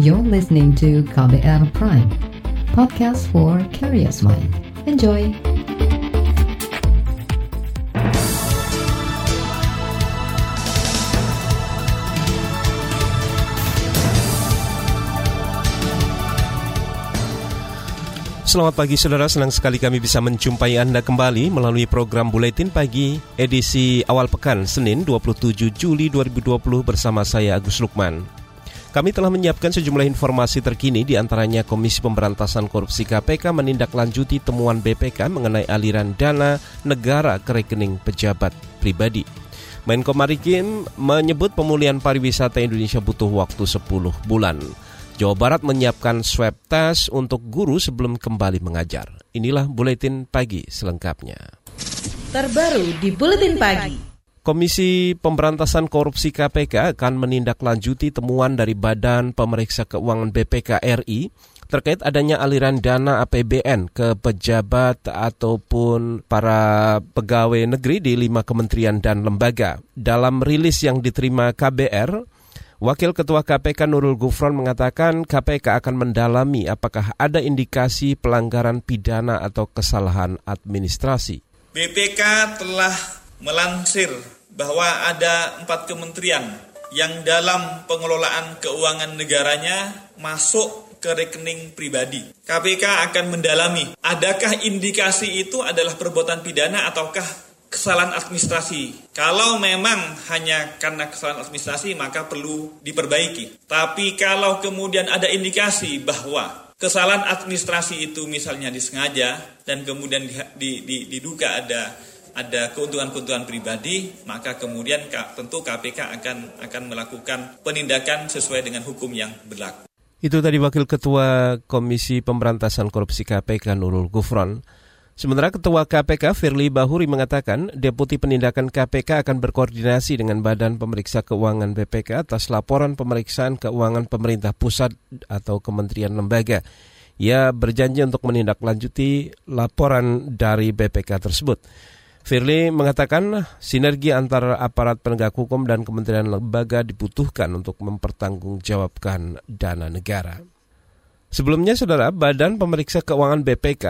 You're listening to KBR Prime, podcast for curious mind. Enjoy! Selamat pagi saudara, senang sekali kami bisa menjumpai Anda kembali melalui program Buletin Pagi edisi awal pekan Senin 27 Juli 2020 bersama saya Agus Lukman. Kami telah menyiapkan sejumlah informasi terkini di antaranya Komisi Pemberantasan Korupsi KPK menindaklanjuti temuan BPK mengenai aliran dana negara ke rekening pejabat pribadi. Menko Maritim menyebut pemulihan pariwisata Indonesia butuh waktu 10 bulan. Jawa Barat menyiapkan swab test untuk guru sebelum kembali mengajar. Inilah buletin pagi selengkapnya. Terbaru di buletin pagi. Komisi Pemberantasan Korupsi KPK akan menindaklanjuti temuan dari Badan Pemeriksa Keuangan BPK RI terkait adanya aliran dana APBN ke pejabat ataupun para pegawai negeri di lima kementerian dan lembaga. Dalam rilis yang diterima KBR, Wakil Ketua KPK Nurul Gufron mengatakan KPK akan mendalami apakah ada indikasi pelanggaran pidana atau kesalahan administrasi. BPK telah melansir bahwa ada empat kementerian yang dalam pengelolaan keuangan negaranya masuk ke rekening pribadi. KPK akan mendalami adakah indikasi itu adalah perbuatan pidana ataukah kesalahan administrasi. Kalau memang hanya karena kesalahan administrasi maka perlu diperbaiki. Tapi kalau kemudian ada indikasi bahwa kesalahan administrasi itu misalnya disengaja dan kemudian di, di, diduga ada ada keuntungan-keuntungan pribadi, maka kemudian tentu KPK akan akan melakukan penindakan sesuai dengan hukum yang berlaku. Itu tadi Wakil Ketua Komisi Pemberantasan Korupsi KPK Nurul Gufron. Sementara Ketua KPK Firly Bahuri mengatakan Deputi Penindakan KPK akan berkoordinasi dengan Badan Pemeriksa Keuangan BPK atas laporan pemeriksaan keuangan pemerintah pusat atau kementerian lembaga. Ia berjanji untuk menindaklanjuti laporan dari BPK tersebut. Firly mengatakan sinergi antara aparat penegak hukum dan kementerian lembaga dibutuhkan untuk mempertanggungjawabkan dana negara. Sebelumnya, Saudara, Badan Pemeriksa Keuangan BPK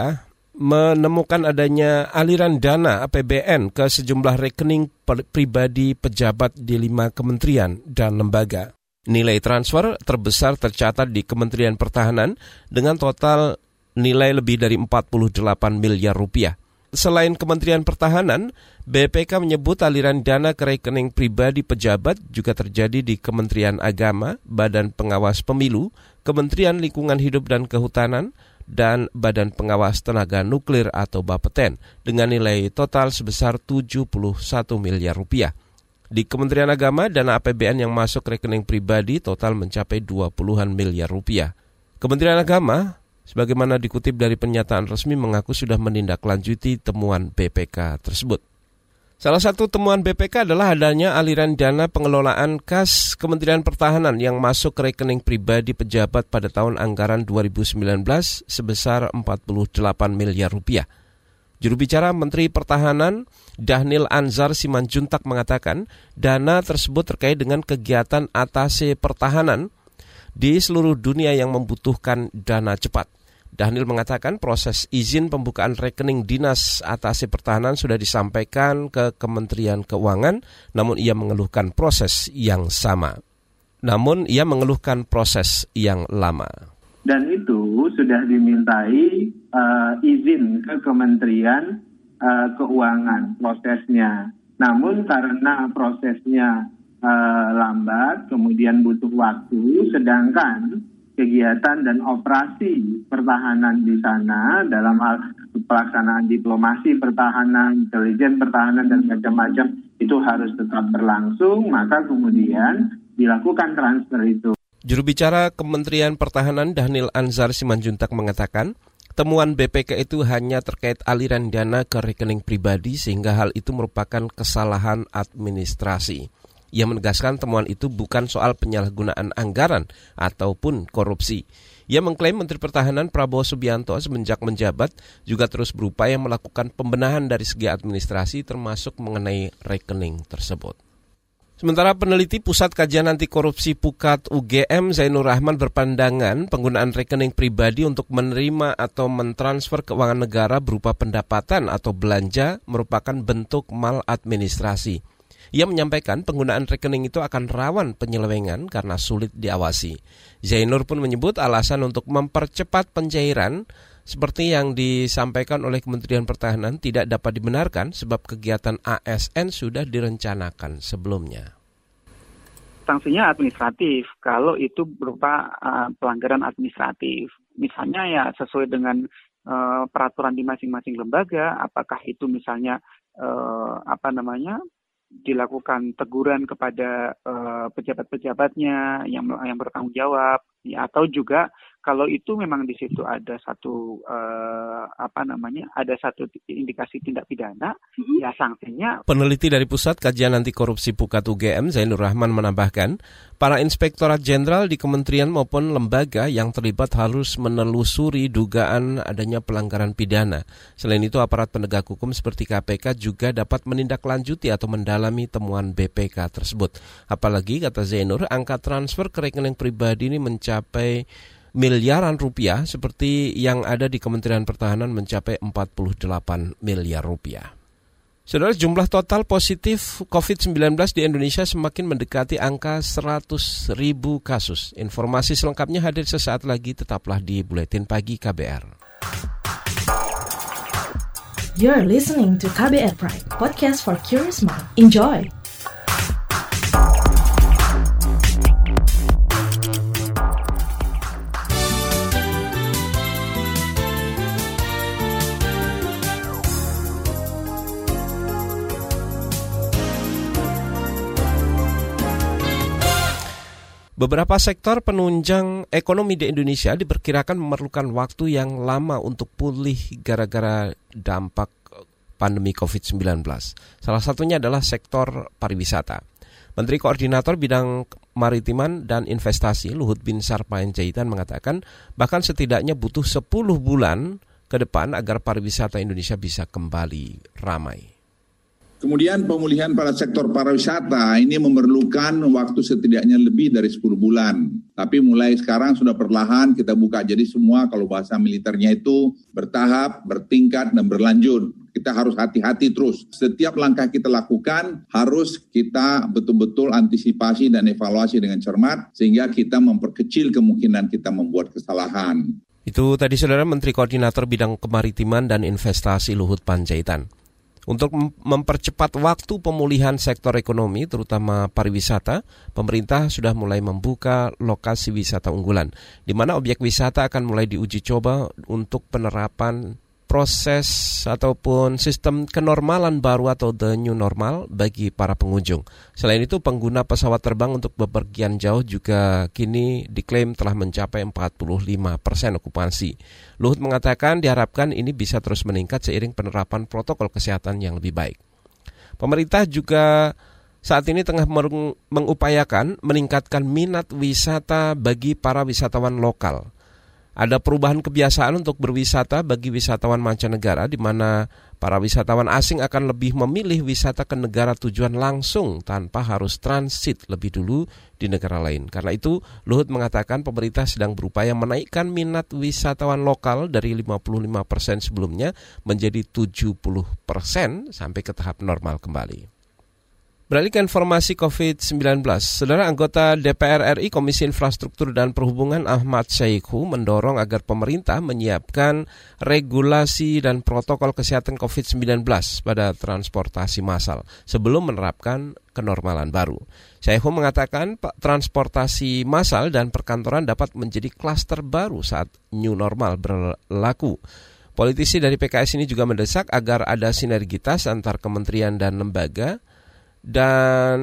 menemukan adanya aliran dana APBN ke sejumlah rekening pribadi pejabat di lima kementerian dan lembaga. Nilai transfer terbesar tercatat di Kementerian Pertahanan dengan total nilai lebih dari 48 miliar rupiah. Selain Kementerian Pertahanan, BPK menyebut aliran dana ke rekening pribadi pejabat juga terjadi di Kementerian Agama, Badan Pengawas Pemilu, Kementerian Lingkungan Hidup dan Kehutanan, dan Badan Pengawas Tenaga Nuklir atau Bapeten dengan nilai total sebesar 71 miliar rupiah. Di Kementerian Agama, dana APBN yang masuk rekening pribadi total mencapai 20-an miliar rupiah. Kementerian Agama, sebagaimana dikutip dari pernyataan resmi mengaku sudah menindaklanjuti temuan BPK tersebut. Salah satu temuan BPK adalah adanya aliran dana pengelolaan kas Kementerian Pertahanan yang masuk ke rekening pribadi pejabat pada tahun anggaran 2019 sebesar 48 miliar rupiah. Juru bicara Menteri Pertahanan Dahnil Anzar Simanjuntak mengatakan dana tersebut terkait dengan kegiatan atase pertahanan di seluruh dunia yang membutuhkan dana cepat. Daniel mengatakan proses izin pembukaan rekening dinas atasi pertahanan sudah disampaikan ke Kementerian Keuangan, namun ia mengeluhkan proses yang sama. Namun ia mengeluhkan proses yang lama. Dan itu sudah dimintai uh, izin ke Kementerian uh, Keuangan prosesnya. Namun karena prosesnya uh, lambat, kemudian butuh waktu, sedangkan kegiatan dan operasi pertahanan di sana dalam hal pelaksanaan diplomasi pertahanan, intelijen pertahanan dan macam-macam itu harus tetap berlangsung, maka kemudian dilakukan transfer itu. Juru bicara Kementerian Pertahanan Daniel Anzar Simanjuntak mengatakan, temuan BPK itu hanya terkait aliran dana ke rekening pribadi sehingga hal itu merupakan kesalahan administrasi. Ia menegaskan temuan itu bukan soal penyalahgunaan anggaran ataupun korupsi. Ia mengklaim Menteri Pertahanan Prabowo Subianto semenjak menjabat juga terus berupaya melakukan pembenahan dari segi administrasi termasuk mengenai rekening tersebut. Sementara peneliti Pusat Kajian Anti Korupsi Pukat UGM Zainur Rahman berpandangan penggunaan rekening pribadi untuk menerima atau mentransfer keuangan negara berupa pendapatan atau belanja merupakan bentuk maladministrasi. Ia menyampaikan penggunaan rekening itu akan rawan penyelewengan karena sulit diawasi. Zainur pun menyebut alasan untuk mempercepat pencairan seperti yang disampaikan oleh Kementerian Pertahanan tidak dapat dibenarkan sebab kegiatan ASN sudah direncanakan sebelumnya. Sanksinya administratif kalau itu berupa uh, pelanggaran administratif. Misalnya ya sesuai dengan uh, peraturan di masing-masing lembaga, apakah itu misalnya uh, apa namanya dilakukan teguran kepada uh, pejabat-pejabatnya yang yang bertanggung jawab ya, atau juga kalau itu memang di situ ada satu uh, apa namanya ada satu indikasi tindak pidana mm-hmm. ya sanksinya peneliti dari pusat kajian anti korupsi Pukat UGM Zainur Rahman menambahkan para inspektorat jenderal di kementerian maupun lembaga yang terlibat harus menelusuri dugaan adanya pelanggaran pidana selain itu aparat penegak hukum seperti KPK juga dapat menindaklanjuti atau mendalami temuan BPK tersebut apalagi kata Zainur angka transfer ke rekening pribadi ini mencapai miliaran rupiah seperti yang ada di Kementerian Pertahanan mencapai 48 miliar rupiah. Saudara, jumlah total positif COVID-19 di Indonesia semakin mendekati angka 100 ribu kasus. Informasi selengkapnya hadir sesaat lagi, tetaplah di Buletin Pagi KBR. You're listening to KBR Pride, podcast for curious mind. Enjoy! Beberapa sektor penunjang ekonomi di Indonesia diperkirakan memerlukan waktu yang lama untuk pulih gara-gara dampak pandemi COVID-19. Salah satunya adalah sektor pariwisata. Menteri Koordinator Bidang Maritiman dan Investasi Luhut Binsar Panjaitan mengatakan bahkan setidaknya butuh 10 bulan ke depan agar pariwisata Indonesia bisa kembali ramai. Kemudian pemulihan pada sektor pariwisata ini memerlukan waktu setidaknya lebih dari 10 bulan. Tapi mulai sekarang sudah perlahan kita buka. Jadi semua kalau bahasa militernya itu bertahap, bertingkat, dan berlanjut. Kita harus hati-hati terus. Setiap langkah kita lakukan harus kita betul-betul antisipasi dan evaluasi dengan cermat sehingga kita memperkecil kemungkinan kita membuat kesalahan. Itu tadi saudara Menteri Koordinator Bidang Kemaritiman dan Investasi Luhut Panjaitan. Untuk mempercepat waktu pemulihan sektor ekonomi, terutama pariwisata, pemerintah sudah mulai membuka lokasi wisata unggulan, di mana objek wisata akan mulai diuji coba untuk penerapan proses ataupun sistem kenormalan baru atau the new normal bagi para pengunjung. Selain itu, pengguna pesawat terbang untuk bepergian jauh juga kini diklaim telah mencapai 45 persen okupansi. Luhut mengatakan diharapkan ini bisa terus meningkat seiring penerapan protokol kesehatan yang lebih baik. Pemerintah juga saat ini tengah mengupayakan meningkatkan minat wisata bagi para wisatawan lokal. Ada perubahan kebiasaan untuk berwisata bagi wisatawan mancanegara di mana para wisatawan asing akan lebih memilih wisata ke negara tujuan langsung tanpa harus transit lebih dulu di negara lain. Karena itu, Luhut mengatakan pemerintah sedang berupaya menaikkan minat wisatawan lokal dari 55% persen sebelumnya menjadi 70% persen sampai ke tahap normal kembali. Beralih ke informasi COVID-19, Saudara anggota DPR RI Komisi Infrastruktur dan Perhubungan Ahmad Syaikhu mendorong agar pemerintah menyiapkan regulasi dan protokol kesehatan COVID-19 pada transportasi massal sebelum menerapkan kenormalan baru. Syaikhu mengatakan transportasi massal dan perkantoran dapat menjadi klaster baru saat new normal berlaku. Politisi dari PKS ini juga mendesak agar ada sinergitas antar kementerian dan lembaga dan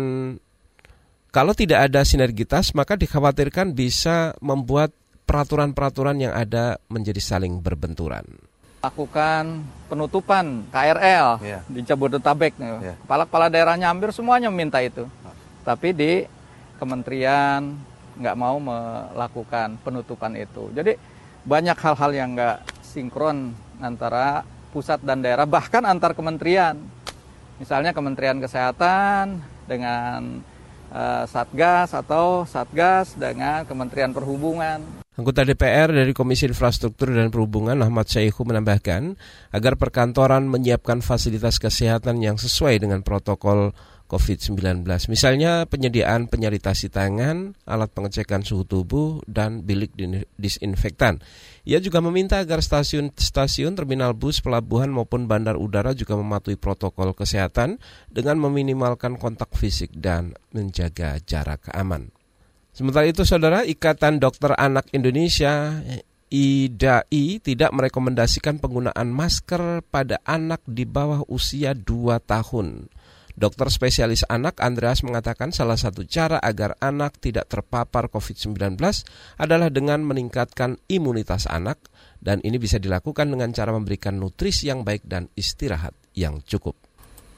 kalau tidak ada sinergitas maka dikhawatirkan bisa membuat peraturan-peraturan yang ada menjadi saling berbenturan. Lakukan penutupan KRL yeah. di Jabodetabek. Yeah. Kepala-kepala daerahnya hampir semuanya meminta itu. Tapi di kementerian nggak mau melakukan penutupan itu. Jadi banyak hal-hal yang nggak sinkron antara pusat dan daerah, bahkan antar kementerian. Misalnya Kementerian Kesehatan dengan uh, Satgas atau Satgas dengan Kementerian Perhubungan. Anggota DPR dari Komisi Infrastruktur dan Perhubungan Ahmad Syaihu menambahkan agar perkantoran menyiapkan fasilitas kesehatan yang sesuai dengan protokol COVID-19. Misalnya penyediaan penyaritasi tangan, alat pengecekan suhu tubuh, dan bilik disinfektan. Ia juga meminta agar stasiun-stasiun, terminal bus, pelabuhan maupun bandar udara juga mematuhi protokol kesehatan dengan meminimalkan kontak fisik dan menjaga jarak aman. Sementara itu, saudara, Ikatan Dokter Anak Indonesia IDAI tidak merekomendasikan penggunaan masker pada anak di bawah usia 2 tahun. Dokter spesialis anak Andreas mengatakan salah satu cara agar anak tidak terpapar COVID-19 adalah dengan meningkatkan imunitas anak dan ini bisa dilakukan dengan cara memberikan nutrisi yang baik dan istirahat yang cukup.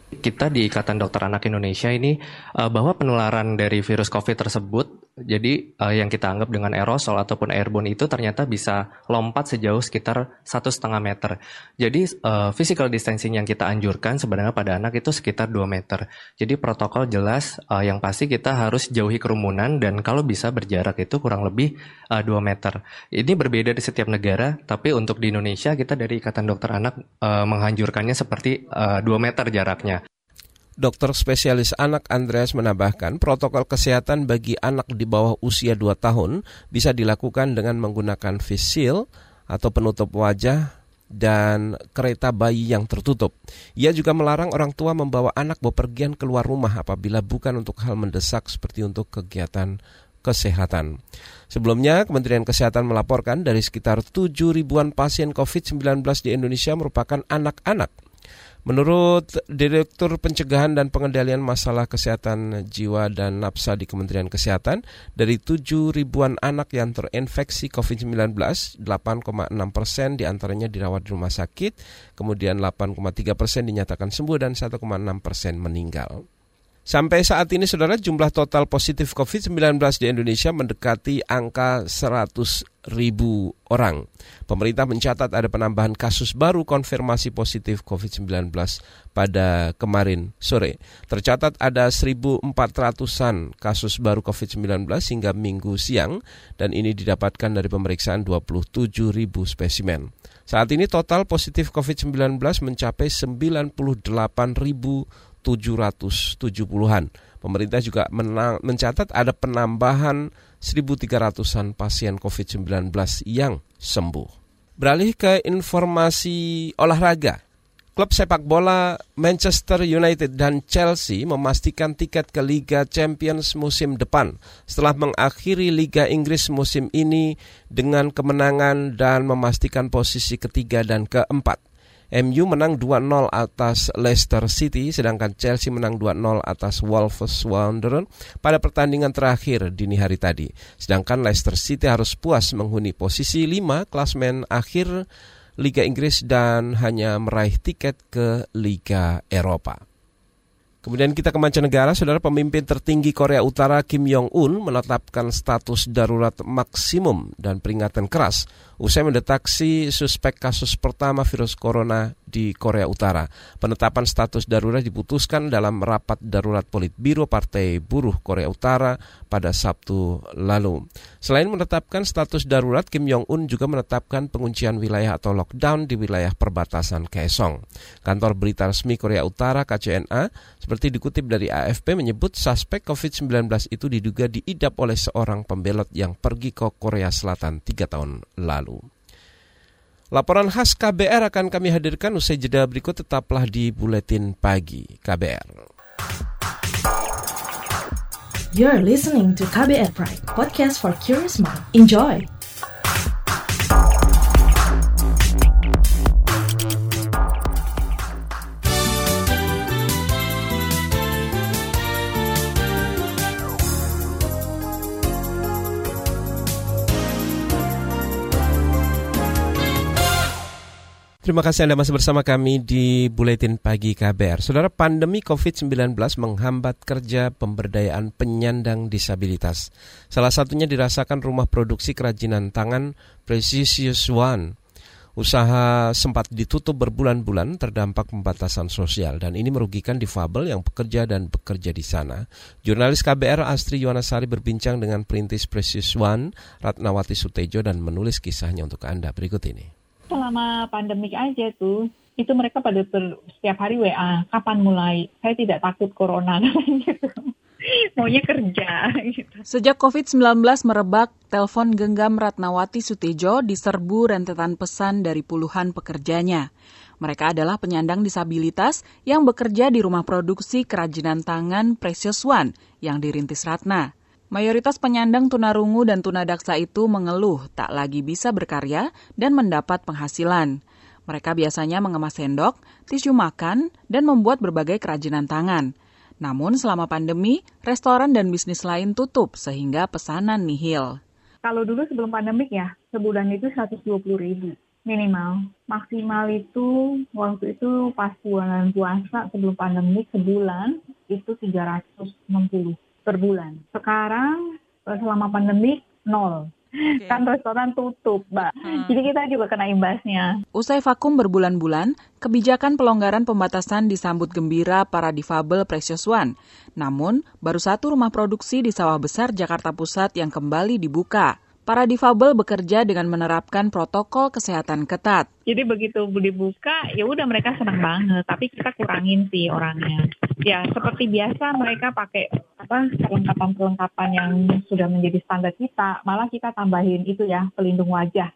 Kita di Ikatan Dokter Anak Indonesia ini uh, bahwa penularan dari virus COVID tersebut, jadi uh, yang kita anggap dengan aerosol ataupun airborne itu ternyata bisa lompat sejauh sekitar satu setengah meter. Jadi uh, physical distancing yang kita anjurkan sebenarnya pada anak itu sekitar 2 meter. Jadi protokol jelas uh, yang pasti kita harus jauhi kerumunan dan kalau bisa berjarak itu kurang lebih uh, 2 meter. Ini berbeda di setiap negara, tapi untuk di Indonesia kita dari Ikatan Dokter Anak uh, menganjurkannya seperti uh, 2 meter jaraknya. Dokter spesialis anak Andreas menambahkan protokol kesehatan bagi anak di bawah usia 2 tahun bisa dilakukan dengan menggunakan shield atau penutup wajah dan kereta bayi yang tertutup. Ia juga melarang orang tua membawa anak bepergian keluar rumah apabila bukan untuk hal mendesak seperti untuk kegiatan kesehatan. Sebelumnya, Kementerian Kesehatan melaporkan dari sekitar 7 ribuan pasien COVID-19 di Indonesia merupakan anak-anak Menurut Direktur Pencegahan dan Pengendalian Masalah Kesehatan Jiwa dan Napsa di Kementerian Kesehatan, dari 7 ribuan anak yang terinfeksi COVID-19, 8,6 persen di antaranya dirawat di rumah sakit, kemudian 8,3 persen dinyatakan sembuh dan 1,6 persen meninggal. Sampai saat ini saudara jumlah total positif COVID-19 di Indonesia mendekati angka 100 ribu orang. Pemerintah mencatat ada penambahan kasus baru konfirmasi positif COVID-19 pada kemarin sore. Tercatat ada 1.400-an kasus baru COVID-19 hingga minggu siang dan ini didapatkan dari pemeriksaan 27 ribu spesimen. Saat ini total positif COVID-19 mencapai 98 ribu 770-an. Pemerintah juga menang, mencatat ada penambahan 1.300-an pasien COVID-19 yang sembuh. Beralih ke informasi olahraga. Klub sepak bola Manchester United dan Chelsea memastikan tiket ke Liga Champions musim depan setelah mengakhiri Liga Inggris musim ini dengan kemenangan dan memastikan posisi ketiga dan keempat. MU menang 2-0 atas Leicester City, sedangkan Chelsea menang 2-0 atas Wolverhampton pada pertandingan terakhir dini hari tadi. Sedangkan Leicester City harus puas menghuni posisi 5 klasmen akhir Liga Inggris dan hanya meraih tiket ke Liga Eropa. Kemudian kita ke mancanegara, saudara pemimpin tertinggi Korea Utara Kim Jong-un menetapkan status darurat maksimum dan peringatan keras usai mendeteksi suspek kasus pertama virus corona di Korea Utara. Penetapan status darurat diputuskan dalam rapat darurat Politbiro Partai Buruh Korea Utara pada Sabtu lalu. Selain menetapkan status darurat, Kim Jong-un juga menetapkan penguncian wilayah atau lockdown di wilayah perbatasan Kaesong. Kantor berita resmi Korea Utara KCNA seperti dikutip dari AFP menyebut suspek COVID-19 itu diduga diidap oleh seorang pembelot yang pergi ke Korea Selatan tiga tahun lalu. Laporan khas KBR akan kami hadirkan usai jeda berikut tetaplah di Buletin Pagi KBR. You're listening to KBR Pride, podcast for curious mind. Enjoy! Terima kasih Anda masih bersama kami di Buletin Pagi KBR. Saudara, pandemi COVID-19 menghambat kerja pemberdayaan penyandang disabilitas. Salah satunya dirasakan rumah produksi kerajinan tangan Precious One. Usaha sempat ditutup berbulan-bulan terdampak pembatasan sosial dan ini merugikan difabel yang bekerja dan bekerja di sana. Jurnalis KBR Astri Yuwanasari berbincang dengan perintis Precious One Ratnawati Sutejo dan menulis kisahnya untuk Anda berikut ini. Selama pandemik aja tuh, itu mereka pada ber, setiap hari WA, kapan mulai? Saya tidak takut corona gitu maunya kerja. Gitu. Sejak COVID-19 merebak, telepon genggam Ratnawati Sutejo diserbu rentetan pesan dari puluhan pekerjanya. Mereka adalah penyandang disabilitas yang bekerja di rumah produksi kerajinan tangan Precious One yang dirintis Ratna. Mayoritas penyandang tunarungu dan tunadaksa itu mengeluh tak lagi bisa berkarya dan mendapat penghasilan. Mereka biasanya mengemas sendok, tisu makan, dan membuat berbagai kerajinan tangan. Namun selama pandemi, restoran dan bisnis lain tutup sehingga pesanan nihil. Kalau dulu sebelum pandemik ya, sebulan itu 120 ribu minimal. Maksimal itu waktu itu pas bulan puasa sebelum pandemik sebulan itu 360 per bulan. Sekarang selama pandemik nol. Okay. Kan restoran tutup, Mbak. Hmm. Jadi kita juga kena imbasnya. Usai vakum berbulan-bulan, kebijakan pelonggaran pembatasan disambut gembira para difabel Precious One. Namun, baru satu rumah produksi di Sawah Besar, Jakarta Pusat yang kembali dibuka. Para difabel bekerja dengan menerapkan protokol kesehatan ketat. Jadi begitu dibuka, ya udah mereka senang banget. Tapi kita kurangin sih orangnya. Ya seperti biasa mereka pakai apa perlengkapan-perlengkapan yang sudah menjadi standar kita. Malah kita tambahin itu ya pelindung wajah.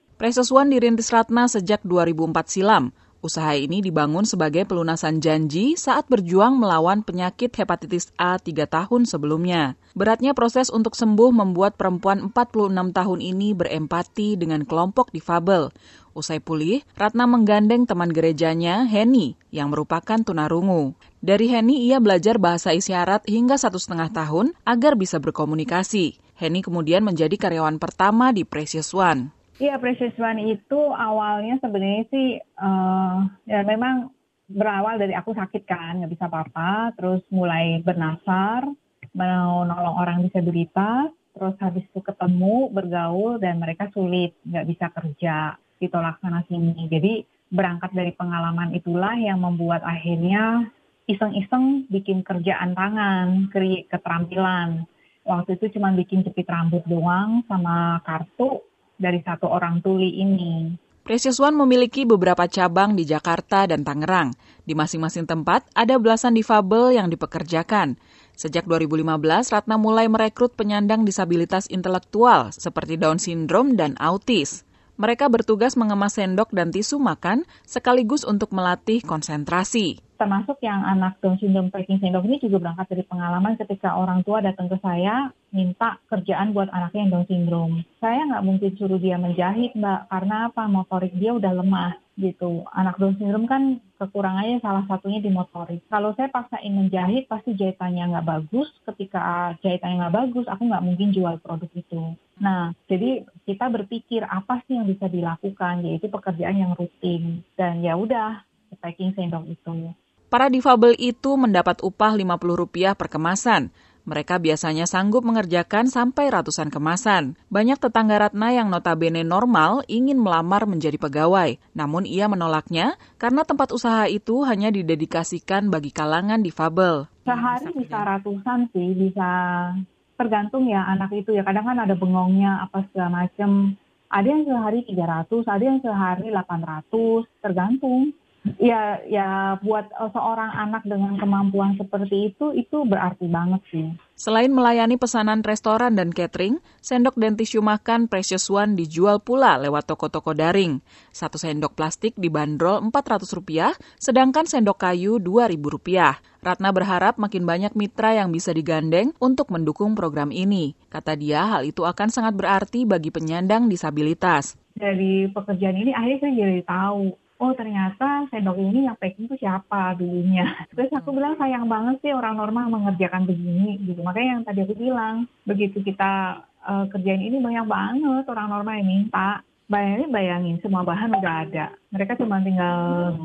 One dirintis Ratna sejak 2004 silam. Usaha ini dibangun sebagai pelunasan janji saat berjuang melawan penyakit hepatitis A tiga tahun sebelumnya. Beratnya proses untuk sembuh membuat perempuan 46 tahun ini berempati dengan kelompok difabel. Usai pulih, Ratna menggandeng teman gerejanya, Henny, yang merupakan tunarungu. Dari Henny, ia belajar bahasa isyarat hingga satu setengah tahun agar bisa berkomunikasi. Henny kemudian menjadi karyawan pertama di Precious One. Iya, Precious One itu awalnya sebenarnya sih uh, ya memang berawal dari aku sakit kan, nggak bisa apa-apa, terus mulai bernasar, mau nolong orang disabilitas, terus habis itu ketemu, bergaul, dan mereka sulit, nggak bisa kerja, ditolak sana sini. Jadi berangkat dari pengalaman itulah yang membuat akhirnya iseng-iseng bikin kerjaan tangan, keterampilan. Waktu itu cuma bikin jepit rambut doang sama kartu, dari satu orang tuli ini. Precious One memiliki beberapa cabang di Jakarta dan Tangerang. Di masing-masing tempat ada belasan difabel yang dipekerjakan. Sejak 2015, Ratna mulai merekrut penyandang disabilitas intelektual seperti Down syndrome dan autis. Mereka bertugas mengemas sendok dan tisu makan sekaligus untuk melatih konsentrasi termasuk yang anak Down syndrome packing syndrome ini juga berangkat dari pengalaman ketika orang tua datang ke saya minta kerjaan buat anaknya yang Down syndrome. Saya nggak mungkin suruh dia menjahit, Mbak, karena apa? Motorik dia udah lemah gitu. Anak Down syndrome kan kekurangannya salah satunya di motorik. Kalau saya paksain menjahit, pasti jahitannya nggak bagus. Ketika jahitannya nggak bagus, aku nggak mungkin jual produk itu. Nah, jadi kita berpikir apa sih yang bisa dilakukan, yaitu pekerjaan yang rutin. Dan ya udah, packing sendok itu. Para difabel itu mendapat upah Rp50 per kemasan. Mereka biasanya sanggup mengerjakan sampai ratusan kemasan. Banyak tetangga Ratna yang notabene normal ingin melamar menjadi pegawai, namun ia menolaknya karena tempat usaha itu hanya didedikasikan bagi kalangan difabel. Sehari bisa ratusan sih, bisa tergantung ya anak itu ya. Kadang kan ada bengongnya apa segala macam. Ada yang sehari 300, ada yang sehari 800, tergantung ya ya buat uh, seorang anak dengan kemampuan seperti itu itu berarti banget sih. Selain melayani pesanan restoran dan catering, sendok dan tisu makan Precious One dijual pula lewat toko-toko daring. Satu sendok plastik dibanderol Rp400, sedangkan sendok kayu Rp2.000. Ratna berharap makin banyak mitra yang bisa digandeng untuk mendukung program ini. Kata dia, hal itu akan sangat berarti bagi penyandang disabilitas. Dari pekerjaan ini akhirnya saya jadi tahu oh ternyata sendok ini yang packing itu siapa dulunya. Terus aku hmm. bilang sayang banget sih orang normal mengerjakan begini gitu. Makanya yang tadi aku bilang, begitu kita uh, kerjain ini banyak banget orang normal yang minta. Bayangin bayangin semua bahan udah ada. Mereka cuma tinggal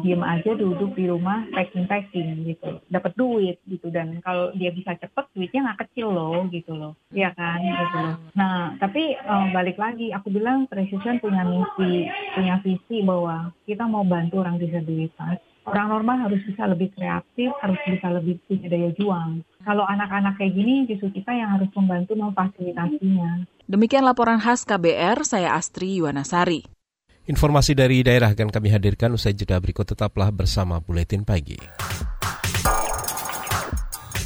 diem aja duduk di rumah packing packing gitu. Dapat duit gitu. Dan kalau dia bisa cepet duitnya nggak kecil loh gitu loh. Ya kan gitu loh. Nah tapi um, balik lagi aku bilang Precision punya misi punya visi bahwa kita mau bantu orang disabilitas orang normal harus bisa lebih kreatif, harus bisa lebih punya daya juang. Kalau anak-anak kayak gini, justru kita yang harus membantu memfasilitasinya. Demikian laporan khas KBR, saya Astri Yuwanasari. Informasi dari daerah akan kami hadirkan usai jeda berikut tetaplah bersama Buletin Pagi.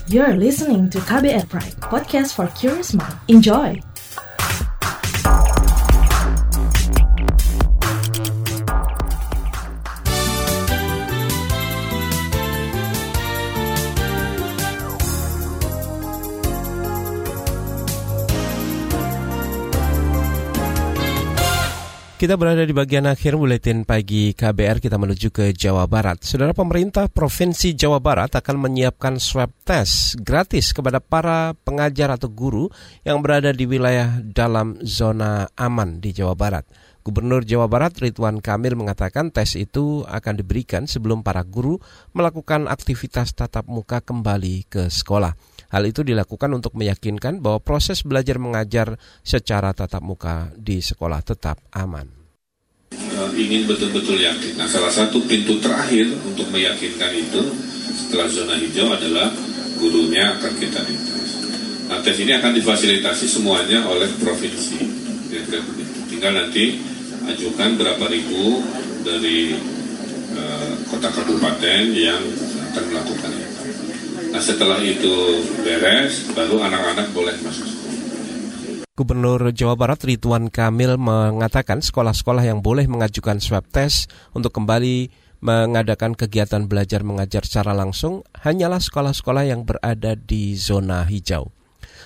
You're listening to KBR Pride, podcast for curious mind. Enjoy! Kita berada di bagian akhir buletin pagi KBR, kita menuju ke Jawa Barat. Saudara pemerintah Provinsi Jawa Barat akan menyiapkan swab test gratis kepada para pengajar atau guru yang berada di wilayah dalam zona aman di Jawa Barat. Gubernur Jawa Barat Ridwan Kamil mengatakan tes itu akan diberikan sebelum para guru melakukan aktivitas tatap muka kembali ke sekolah. Hal itu dilakukan untuk meyakinkan bahwa proses belajar mengajar secara tatap muka di sekolah tetap aman. Ingin betul-betul yakin. Nah, salah satu pintu terakhir untuk meyakinkan itu setelah zona hijau adalah gurunya akan kita dites. Nah, tes ini akan difasilitasi semuanya oleh provinsi. Tinggal nanti ajukan berapa ribu dari uh, kota kabupaten yang akan melakukan itu. Setelah itu beres, baru anak-anak boleh masuk. Gubernur Jawa Barat Ridwan Kamil mengatakan sekolah-sekolah yang boleh mengajukan swab test untuk kembali mengadakan kegiatan belajar mengajar secara langsung hanyalah sekolah-sekolah yang berada di zona hijau.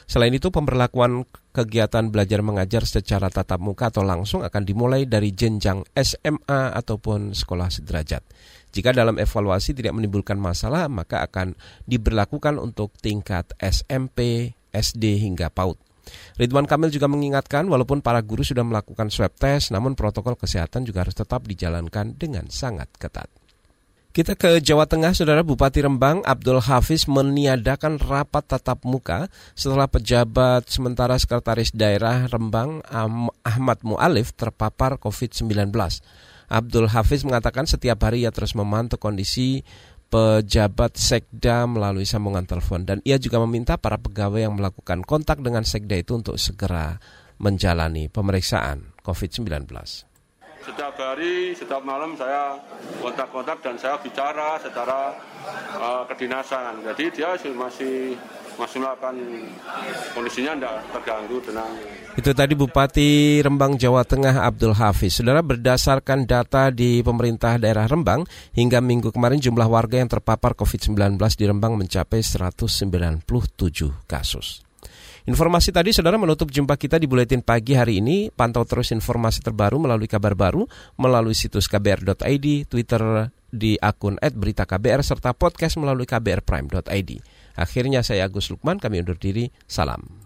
Selain itu, pemberlakuan kegiatan belajar mengajar secara tatap muka atau langsung akan dimulai dari jenjang SMA ataupun sekolah sederajat. Jika dalam evaluasi tidak menimbulkan masalah, maka akan diberlakukan untuk tingkat SMP, SD hingga PAUD. Ridwan Kamil juga mengingatkan walaupun para guru sudah melakukan swab test, namun protokol kesehatan juga harus tetap dijalankan dengan sangat ketat. Kita ke Jawa Tengah, Saudara Bupati Rembang Abdul Hafiz meniadakan rapat tatap muka setelah pejabat sementara Sekretaris Daerah Rembang Ahmad Mu'alif terpapar COVID-19. Abdul Hafiz mengatakan setiap hari ia terus memantau kondisi pejabat sekda melalui sambungan telepon dan ia juga meminta para pegawai yang melakukan kontak dengan sekda itu untuk segera menjalani pemeriksaan COVID-19. Setiap hari, setiap malam saya kontak-kontak dan saya bicara secara uh, kedinasan. Jadi dia masih masih melakukan kondisinya tidak terganggu dengan itu tadi Bupati Rembang Jawa Tengah Abdul Hafiz. Saudara berdasarkan data di pemerintah daerah Rembang hingga minggu kemarin jumlah warga yang terpapar COVID-19 di Rembang mencapai 197 kasus. Informasi tadi saudara menutup jumpa kita di Buletin Pagi hari ini. Pantau terus informasi terbaru melalui kabar baru, melalui situs kbr.id, Twitter di akun @beritaKBR serta podcast melalui kbrprime.id. Akhirnya saya Agus Lukman, kami undur diri. Salam.